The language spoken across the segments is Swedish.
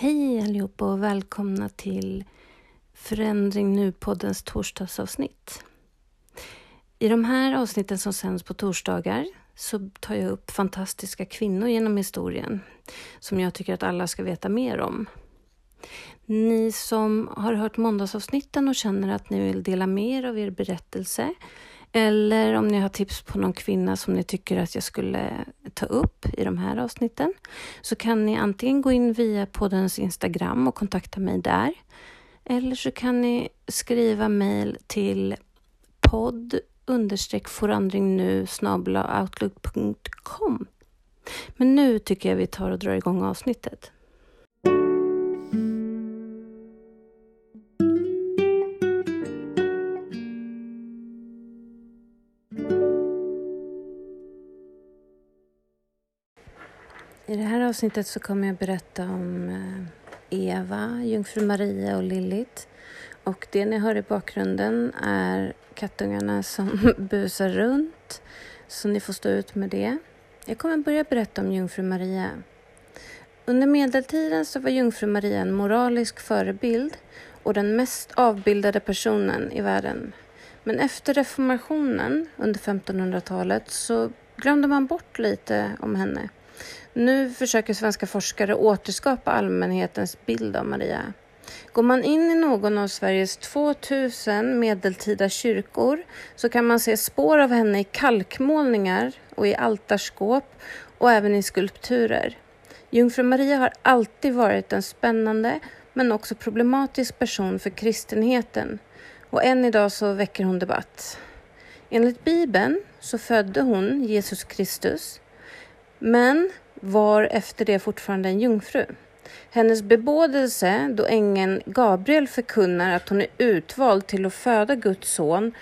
Hej allihopa och välkomna till Förändring Nu-poddens torsdagsavsnitt. I de här avsnitten som sänds på torsdagar så tar jag upp fantastiska kvinnor genom historien som jag tycker att alla ska veta mer om. Ni som har hört måndagsavsnitten och känner att ni vill dela mer av er berättelse eller om ni har tips på någon kvinna som ni tycker att jag skulle ta upp i de här avsnitten så kan ni antingen gå in via poddens Instagram och kontakta mig där. Eller så kan ni skriva mejl till podd understreck forandring nu outlook.com. Men nu tycker jag vi tar och drar igång avsnittet. Avsnittet så kommer jag berätta om eh, Eva, Jungfru Maria och Lillit. Och det ni hör i bakgrunden är kattungarna som busar runt. Så ni får stå ut med det. Jag kommer börja berätta om Jungfru Maria. Under medeltiden så var Jungfru Maria en moralisk förebild och den mest avbildade personen i världen. Men efter reformationen under 1500-talet så glömde man bort lite om henne. Nu försöker svenska forskare återskapa allmänhetens bild av Maria. Går man in i någon av Sveriges 2000 medeltida kyrkor så kan man se spår av henne i kalkmålningar och i altarskåp och även i skulpturer. Jungfru Maria har alltid varit en spännande men också problematisk person för kristenheten och än idag så väcker hon debatt. Enligt Bibeln så födde hon Jesus Kristus men var efter det fortfarande en jungfru. Hennes bebådelse då ängeln Gabriel förkunnar att hon är utvald till att föda Guds son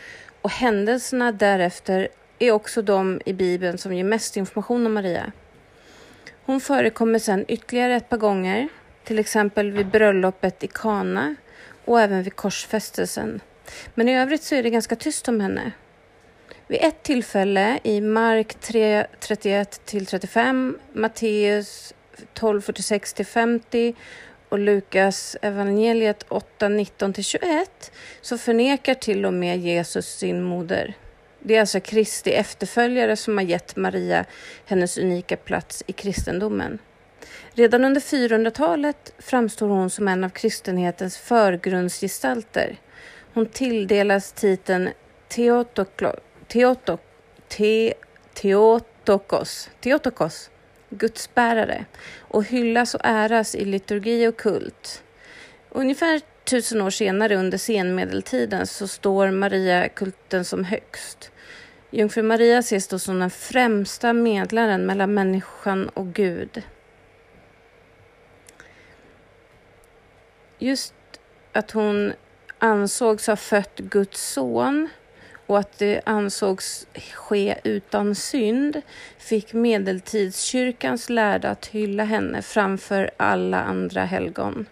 och händelserna därefter är också de i Bibeln som ger mest information om Maria. Hon förekommer sedan ytterligare ett par gånger, till exempel vid bröllopet i Kana och även vid korsfästelsen. Men i övrigt så är det ganska tyst om henne. Vid ett tillfälle i Mark 3, 31 till 35, Matteus 12, 46 till 50 och Lukas evangeliet 8, 19 till 21 så förnekar till och med Jesus sin moder. Det är alltså Kristi efterföljare som har gett Maria hennes unika plats i kristendomen. Redan under 400-talet framstår hon som en av kristenhetens förgrundsgestalter. Hon tilldelas titeln Theotoklos Teotok, te, Teotokos, Teotokos, gudsbärare och hyllas och äras i liturgi och kult. Ungefär tusen år senare under senmedeltiden så står Maria-kulten som högst. Jungfru Maria ses då som den främsta medlaren mellan människan och Gud. Just att hon ansågs ha fött Guds son och att det ansågs ske utan synd fick medeltidskyrkans lärda att hylla henne framför alla andra helgon.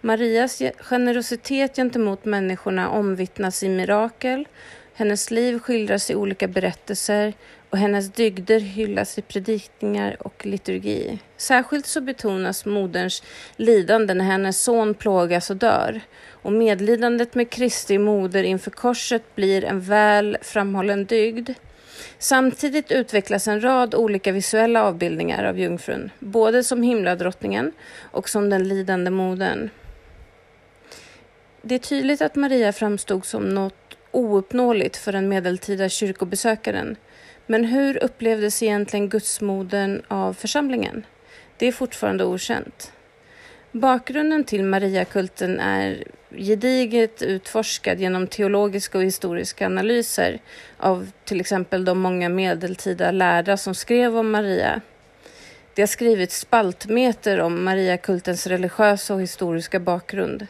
Marias generositet gentemot människorna omvittnas i mirakel, hennes liv skildras i olika berättelser och hennes dygder hyllas i predikningar och liturgi. Särskilt så betonas moderns lidande när hennes son plågas och dör och medlidandet med Kristi moder inför korset blir en väl framhållen dygd. Samtidigt utvecklas en rad olika visuella avbildningar av jungfrun, både som himladrottningen och som den lidande modern. Det är tydligt att Maria framstod som något ouppnåeligt för den medeltida kyrkobesökaren. Men hur upplevdes egentligen gudsmodern av församlingen? Det är fortfarande okänt. Bakgrunden till Mariakulten är gediget utforskad genom teologiska och historiska analyser av till exempel de många medeltida lärda som skrev om Maria. Det har skrivits spaltmeter om Mariakultens religiösa och historiska bakgrund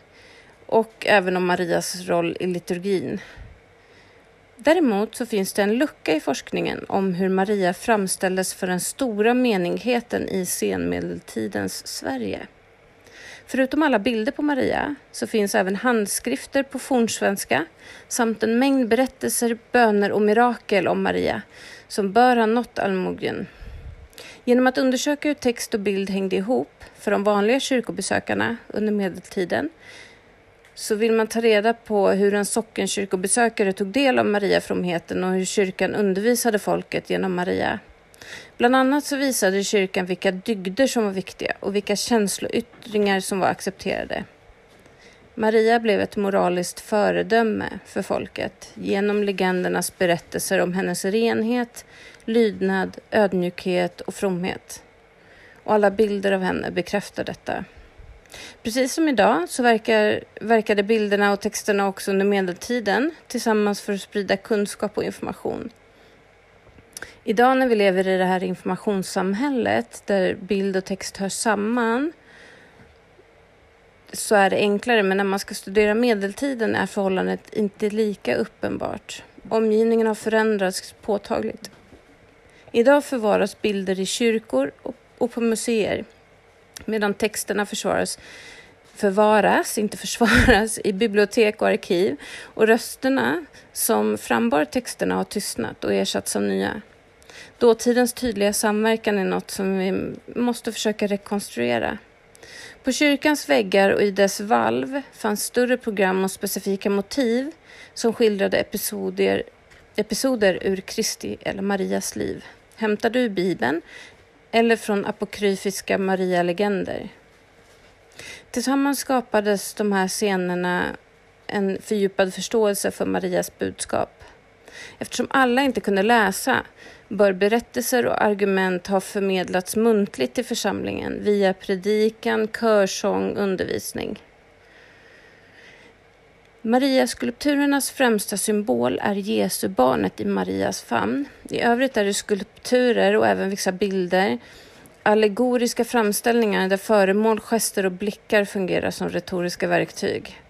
och även om Marias roll i liturgin. Däremot så finns det en lucka i forskningen om hur Maria framställdes för den stora menigheten i senmedeltidens Sverige. Förutom alla bilder på Maria så finns även handskrifter på fornsvenska samt en mängd berättelser, böner och mirakel om Maria som bör ha nått allmogen. Genom att undersöka hur text och bild hängde ihop för de vanliga kyrkobesökarna under medeltiden så vill man ta reda på hur en sockenkyrkobesökare tog del av Mariafromheten och hur kyrkan undervisade folket genom Maria. Bland annat så visade kyrkan vilka dygder som var viktiga och vilka känsloyttringar som var accepterade. Maria blev ett moraliskt föredöme för folket genom legendernas berättelser om hennes renhet, lydnad, ödmjukhet och fromhet. Och alla bilder av henne bekräftar detta. Precis som idag så verkar, verkade bilderna och texterna också under medeltiden tillsammans för att sprida kunskap och information. Idag när vi lever i det här informationssamhället där bild och text hör samman så är det enklare, men när man ska studera medeltiden är förhållandet inte lika uppenbart. Omgivningen har förändrats påtagligt. Idag förvaras bilder i kyrkor och på museer medan texterna försvaras, förvaras, inte försvaras, i bibliotek och arkiv och rösterna som frambar texterna har tystnat och ersatts av nya. Dåtidens tydliga samverkan är något som vi måste försöka rekonstruera. På kyrkans väggar och i dess valv fanns större program och specifika motiv som skildrade episoder, episoder ur Kristi eller Marias liv. hämtade ur Bibeln eller från apokryfiska Maria-legender. Tillsammans skapades de här scenerna en fördjupad förståelse för Marias budskap. Eftersom alla inte kunde läsa bör berättelser och argument ha förmedlats muntligt till församlingen via predikan, körsång, undervisning. Mariaskulpturernas främsta symbol är Jesu barnet i Marias famn. I övrigt är det skulpturer och även vissa bilder, allegoriska framställningar där föremål, gester och blickar fungerar som retoriska verktyg.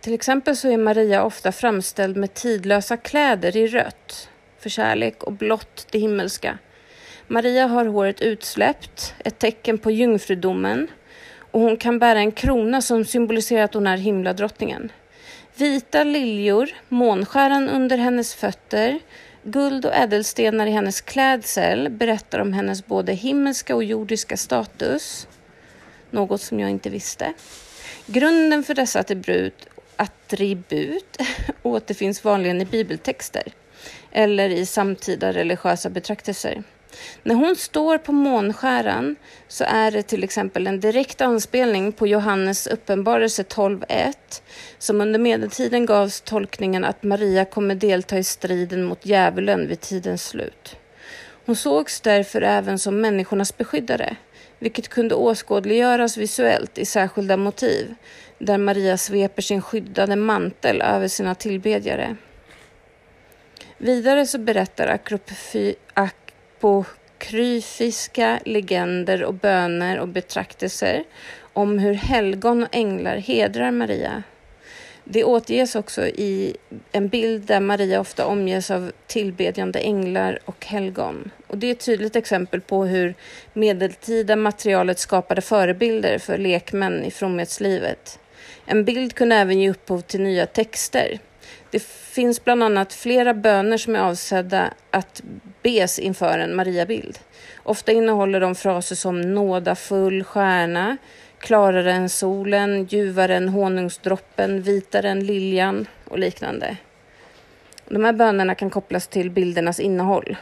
Till exempel så är Maria ofta framställd med tidlösa kläder i rött för kärlek och blått det himmelska. Maria har håret utsläppt, ett tecken på jungfrudomen och hon kan bära en krona som symboliserar att hon är himladrottningen. Vita liljor, månskäran under hennes fötter, guld och ädelstenar i hennes klädsel berättar om hennes både himmelska och jordiska status. Något som jag inte visste. Grunden för dessa attribut, attribut återfinns vanligen i bibeltexter eller i samtida religiösa betraktelser. När hon står på månskäran så är det till exempel en direkt anspelning på Johannes uppenbarelse 12.1 som under medeltiden gavs tolkningen att Maria kommer delta i striden mot djävulen vid tidens slut. Hon sågs därför även som människornas beskyddare, vilket kunde åskådliggöras visuellt i särskilda motiv, där Maria sveper sin skyddade mantel över sina tillbedjare. Vidare så berättar på apokryfiska legender och böner och betraktelser om hur helgon och änglar hedrar Maria. Det återges också i en bild där Maria ofta omges av tillbedjande änglar och helgon. Och det är ett tydligt exempel på hur medeltida materialet skapade förebilder för lekmän i fromhetslivet. En bild kunde även ge upphov till nya texter. Det finns bland annat flera böner som är avsedda att bes inför en Mariabild. Ofta innehåller de fraser som nådafull stjärna, klarare än solen, ljuvare än honungsdroppen, vitare än liljan och liknande. De här bönerna kan kopplas till bildernas innehåll.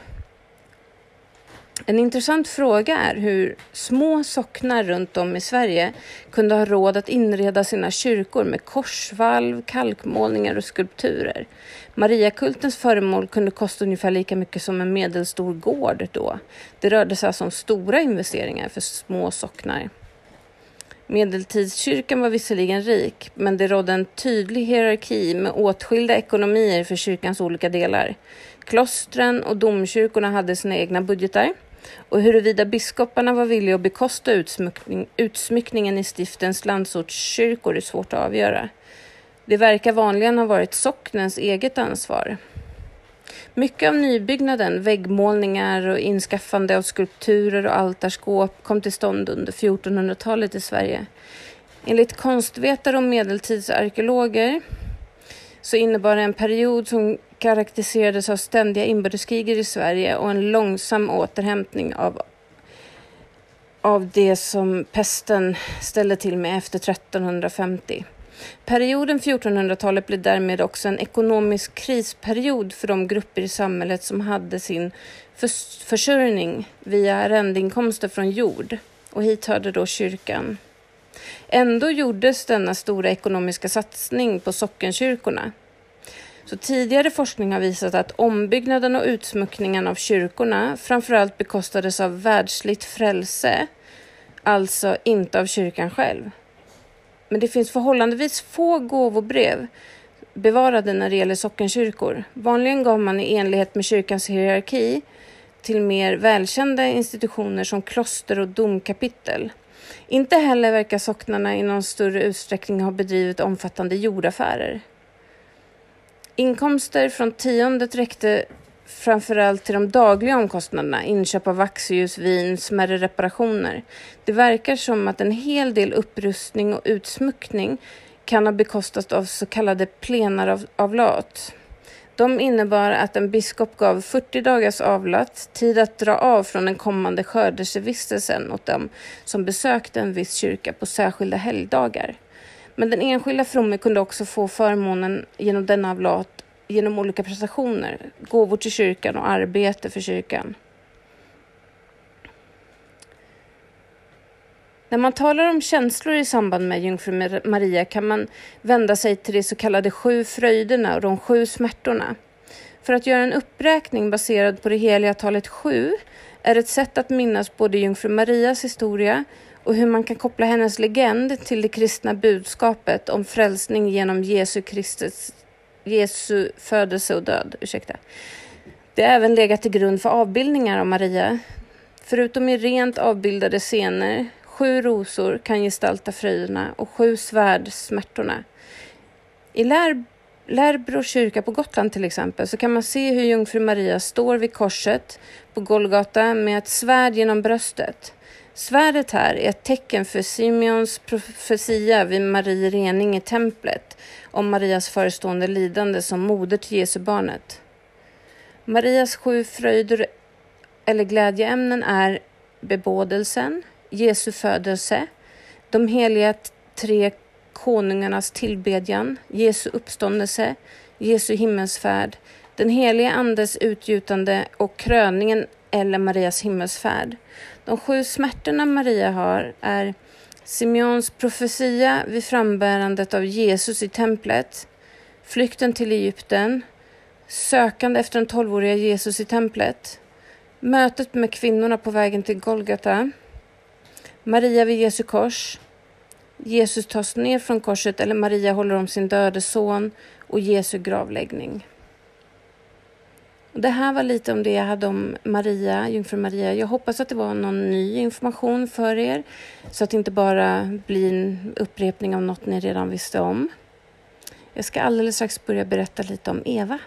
En intressant fråga är hur små socknar runt om i Sverige kunde ha råd att inreda sina kyrkor med korsvalv, kalkmålningar och skulpturer. Mariakultens föremål kunde kosta ungefär lika mycket som en medelstor gård då. Det rörde sig alltså om stora investeringar för små socknar. Medeltidskyrkan var visserligen rik, men det rådde en tydlig hierarki med åtskilda ekonomier för kyrkans olika delar. Klostren och domkyrkorna hade sina egna budgetar och huruvida biskoparna var villiga att bekosta utsmyckning, utsmyckningen i stiftens landsortskyrkor är svårt att avgöra. Det verkar vanligen ha varit socknens eget ansvar. Mycket av nybyggnaden, väggmålningar och inskaffande av skulpturer och altarskåp kom till stånd under 1400-talet i Sverige. Enligt konstvetare och medeltidsarkeologer så innebar det en period som karaktäriserades av ständiga inbördeskrig i Sverige och en långsam återhämtning av, av det som pesten ställde till med efter 1350. Perioden 1400-talet blev därmed också en ekonomisk krisperiod för de grupper i samhället som hade sin försörjning via arrendeinkomster från jord och hit hörde då kyrkan. Ändå gjordes denna stora ekonomiska satsning på sockenkyrkorna. Så tidigare forskning har visat att ombyggnaden och utsmyckningen av kyrkorna framförallt bekostades av världsligt frälse, alltså inte av kyrkan själv. Men det finns förhållandevis få gåvobrev bevarade när det gäller sockenkyrkor. Vanligen gav man i enlighet med kyrkans hierarki till mer välkända institutioner som kloster och domkapitel. Inte heller verkar socknarna i någon större utsträckning ha bedrivit omfattande jordaffärer. Inkomster från tiondet räckte framförallt till de dagliga omkostnaderna, inköp av vaxljus, vin, smärre reparationer. Det verkar som att en hel del upprustning och utsmyckning kan ha bekostats av så kallade plenaravlat. De innebar att en biskop gav 40 dagars avlat, tid att dra av från den kommande skördelsevistelsen åt dem som besökte en viss kyrka på särskilda helgdagar. Men den enskilda fromme kunde också få förmånen genom denna avlat genom olika prestationer, gåvor till kyrkan och arbete för kyrkan. När man talar om känslor i samband med jungfru Maria kan man vända sig till de så kallade sju fröjderna och de sju smärtorna. För att göra en uppräkning baserad på det heliga talet sju är ett sätt att minnas både jungfru Marias historia och hur man kan koppla hennes legend till det kristna budskapet om frälsning genom Jesu, Kristus, Jesu födelse och död. Ursäkta. Det har även legat till grund för avbildningar av Maria. Förutom i rent avbildade scener Sju rosor kan gestalta fröjderna och sju svärd smärtorna. I Lär, Lärbro kyrka på Gotland till exempel så kan man se hur jungfru Maria står vid korset på Golgata med ett svärd genom bröstet. Svärdet här är ett tecken för Simeons profetia vid Marie rening i templet om Marias förestående lidande som moder till Jesu barnet. Marias sju fröjder eller glädjeämnen är bebådelsen, Jesu födelse, de heliga tre konungarnas tillbedjan, Jesu uppståndelse, Jesu himmelsfärd, den helige Andes utgjutande och kröningen eller Marias himmelsfärd. De sju smärtorna Maria har är Simeons profetia vid frambärandet av Jesus i templet, flykten till Egypten, sökande efter den tolvåriga Jesus i templet, mötet med kvinnorna på vägen till Golgata, Maria vid Jesu kors. Jesus tas ner från korset eller Maria håller om sin döde son och Jesu gravläggning. Det här var lite om det jag hade om Maria, jungfru Maria. Jag hoppas att det var någon ny information för er så att det inte bara blir en upprepning av något ni redan visste om. Jag ska alldeles strax börja berätta lite om Eva.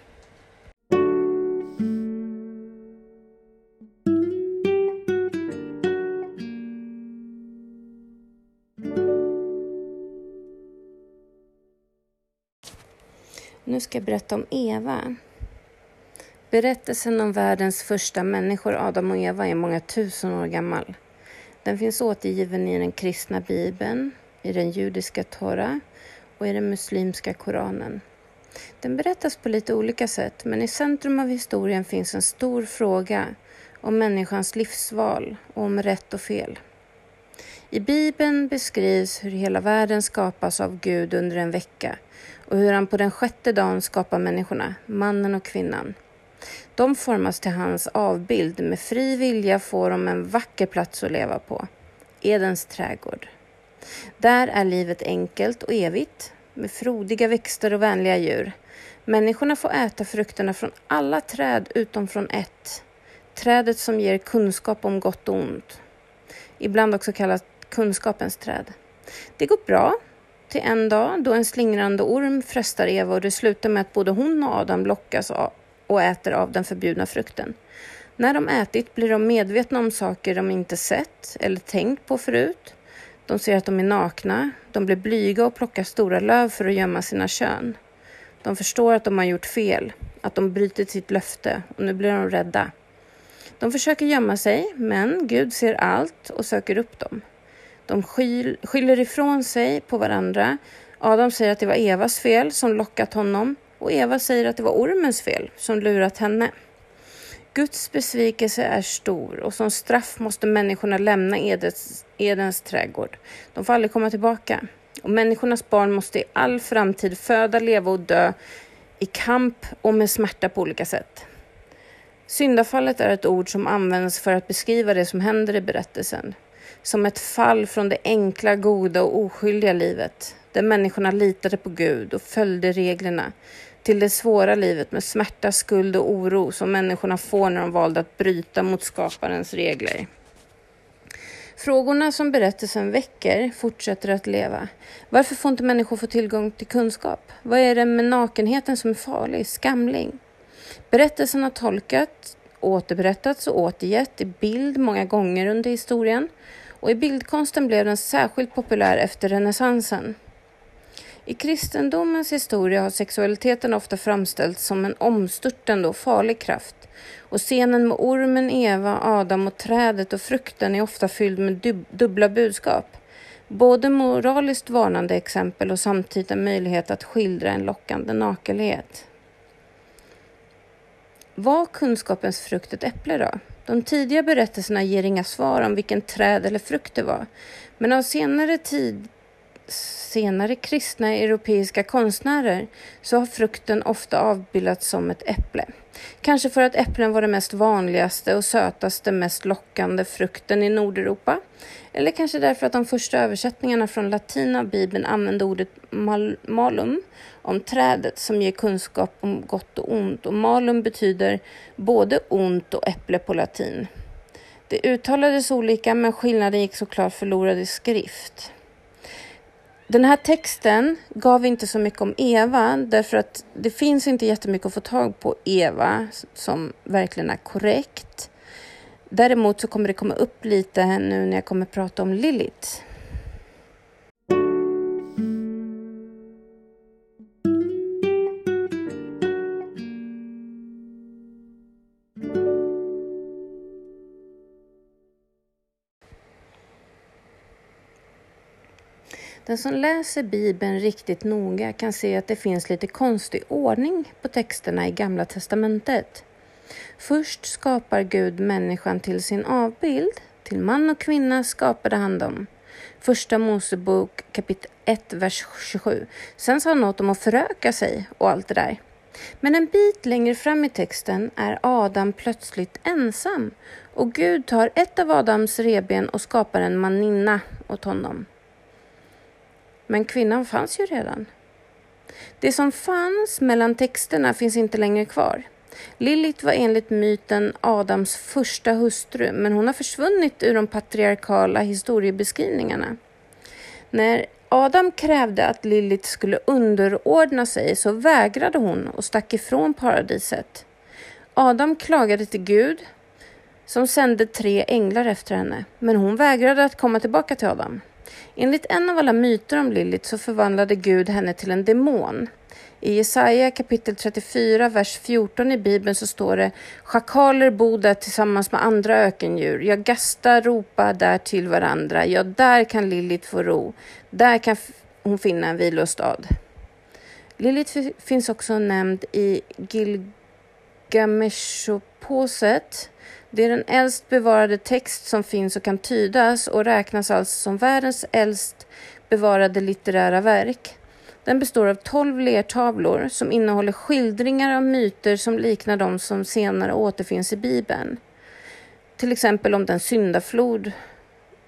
Nu ska jag berätta om Eva. Berättelsen om världens första människor, Adam och Eva, är många tusen år gammal. Den finns återgiven i den kristna bibeln, i den judiska Tora och i den muslimska Koranen. Den berättas på lite olika sätt, men i centrum av historien finns en stor fråga om människans livsval och om rätt och fel. I Bibeln beskrivs hur hela världen skapas av Gud under en vecka och hur han på den sjätte dagen skapar människorna, mannen och kvinnan. De formas till hans avbild. Med fri vilja får de en vacker plats att leva på. Edens trädgård. Där är livet enkelt och evigt med frodiga växter och vänliga djur. Människorna får äta frukterna från alla träd utom från ett. Trädet som ger kunskap om gott och ont. Ibland också kallat kunskapens träd. Det går bra till en dag då en slingrande orm frestar Eva och det slutar med att både hon och Adam lockas och äter av den förbjudna frukten. När de ätit blir de medvetna om saker de inte sett eller tänkt på förut. De ser att de är nakna, de blir blyga och plockar stora löv för att gömma sina kön. De förstår att de har gjort fel. att de brutit sitt löfte och nu blir de rädda. De försöker gömma sig, men Gud ser allt och söker upp dem. De skyller ifrån sig på varandra. Adam säger att det var Evas fel som lockat honom och Eva säger att det var ormens fel som lurat henne. Guds besvikelse är stor och som straff måste människorna lämna Edens, Edens trädgård. De får aldrig komma tillbaka. Och människornas barn måste i all framtid föda, leva och dö i kamp och med smärta på olika sätt. Syndafallet är ett ord som används för att beskriva det som händer i berättelsen. Som ett fall från det enkla, goda och oskyldiga livet där människorna litade på Gud och följde reglerna till det svåra livet med smärta, skuld och oro som människorna får när de valde att bryta mot skaparens regler. Frågorna som berättelsen väcker fortsätter att leva. Varför får inte människor få tillgång till kunskap? Vad är det med nakenheten som är farlig, skamling? Berättelsen har tolkat, återberättats och återgett i bild många gånger under historien och i bildkonsten blev den särskilt populär efter renässansen. I kristendomens historia har sexualiteten ofta framställts som en omstörtande och farlig kraft och scenen med ormen, Eva, Adam och trädet och frukten är ofta fylld med dub dubbla budskap. Både moraliskt varnande exempel och samtidigt en möjlighet att skildra en lockande nakenhet. Var kunskapens frukt ett äpple då? De tidiga berättelserna ger inga svar om vilken träd eller frukt det var, men av senare tid senare kristna europeiska konstnärer så har frukten ofta avbildats som ett äpple. Kanske för att äpplen var den mest vanligaste och sötaste, mest lockande frukten i Nordeuropa. Eller kanske därför att de första översättningarna från latin av Bibeln använde ordet mal malum om trädet som ger kunskap om gott och ont. Och malum betyder både ont och äpple på latin. Det uttalades olika men skillnaden gick såklart förlorad i skrift. Den här texten gav inte så mycket om Eva därför att det finns inte jättemycket att få tag på Eva som verkligen är korrekt. Däremot så kommer det komma upp lite nu när jag kommer prata om Lilith. Den som läser Bibeln riktigt noga kan se att det finns lite konstig ordning på texterna i Gamla testamentet. Först skapar Gud människan till sin avbild. Till man och kvinna skapade han dem. Första Mosebok kapitel 1, vers 27. Sen sa han något om att föröka sig och allt det där. Men en bit längre fram i texten är Adam plötsligt ensam och Gud tar ett av Adams reben och skapar en maninna åt honom. Men kvinnan fanns ju redan. Det som fanns mellan texterna finns inte längre kvar. Lilith var enligt myten Adams första hustru, men hon har försvunnit ur de patriarkala historiebeskrivningarna. När Adam krävde att Lilith skulle underordna sig så vägrade hon och stack ifrån paradiset. Adam klagade till Gud som sände tre änglar efter henne, men hon vägrade att komma tillbaka till Adam. Enligt en av alla myter om Lilith så förvandlade Gud henne till en demon. I Jesaja kapitel 34, vers 14 i Bibeln så står det Schakaler bo där tillsammans med andra ökendjur. Jag gastar ropa där till varandra. Ja, där kan Lilith få ro. Där kan hon finna en vilostad. Lilith finns också nämnd i Gilgameshoposet det är den äldst bevarade text som finns och kan tydas och räknas alltså som världens äldst bevarade litterära verk. Den består av tolv lertavlor som innehåller skildringar av myter som liknar de som senare återfinns i Bibeln. Till exempel om den syndaflod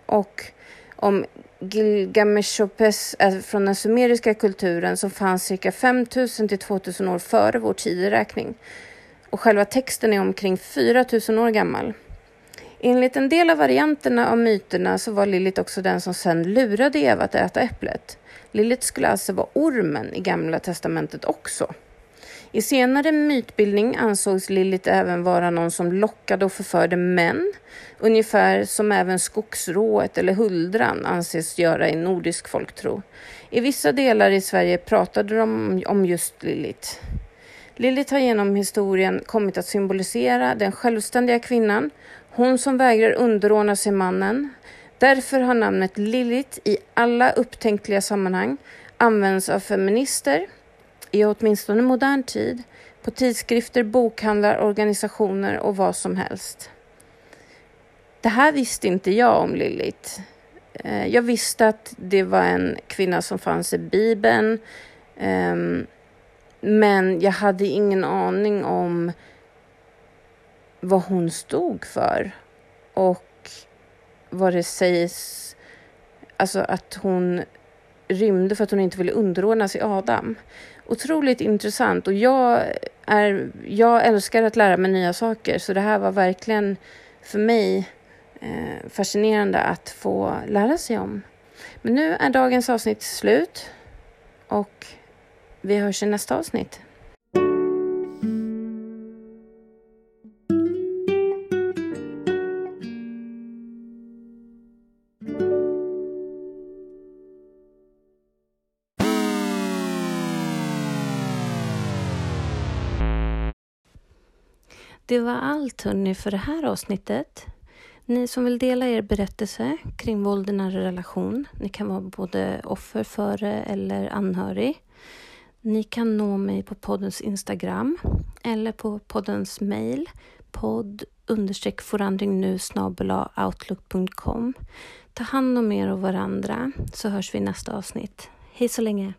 och om Gilgameshopes från den sumeriska kulturen som fanns cirka 5000 till 2000 år före vår tideräkning och själva texten är omkring 4000 år gammal. Enligt en del av varianterna av myterna så var Lilith också den som sen lurade Eva att äta äpplet. Lilith skulle alltså vara ormen i Gamla testamentet också. I senare mytbildning ansågs Lilith även vara någon som lockade och förförde män, ungefär som även skogsrået eller huldran anses göra i nordisk folktro. I vissa delar i Sverige pratade de om just Lilith. Lilith har genom historien kommit att symbolisera den självständiga kvinnan, hon som vägrar underordna sig mannen. Därför har namnet Lilith i alla upptänkliga sammanhang använts av feminister i åtminstone modern tid på tidskrifter, bokhandlar, organisationer och vad som helst. Det här visste inte jag om Lilith. Eh, jag visste att det var en kvinna som fanns i Bibeln. Ehm, men jag hade ingen aning om vad hon stod för och vad det sägs, alltså att hon rymde för att hon inte ville underordna sig Adam. Otroligt intressant och jag, är, jag älskar att lära mig nya saker så det här var verkligen för mig eh, fascinerande att få lära sig om. Men nu är dagens avsnitt slut och vi hörs i nästa avsnitt. Det var allt hörni för det här avsnittet. Ni som vill dela er berättelse kring våld i nära relation, ni kan vara både offer för det eller anhörig. Ni kan nå mig på poddens Instagram eller på poddens mail podd understreck outlook.com. Ta hand om er och varandra så hörs vi i nästa avsnitt. Hej så länge!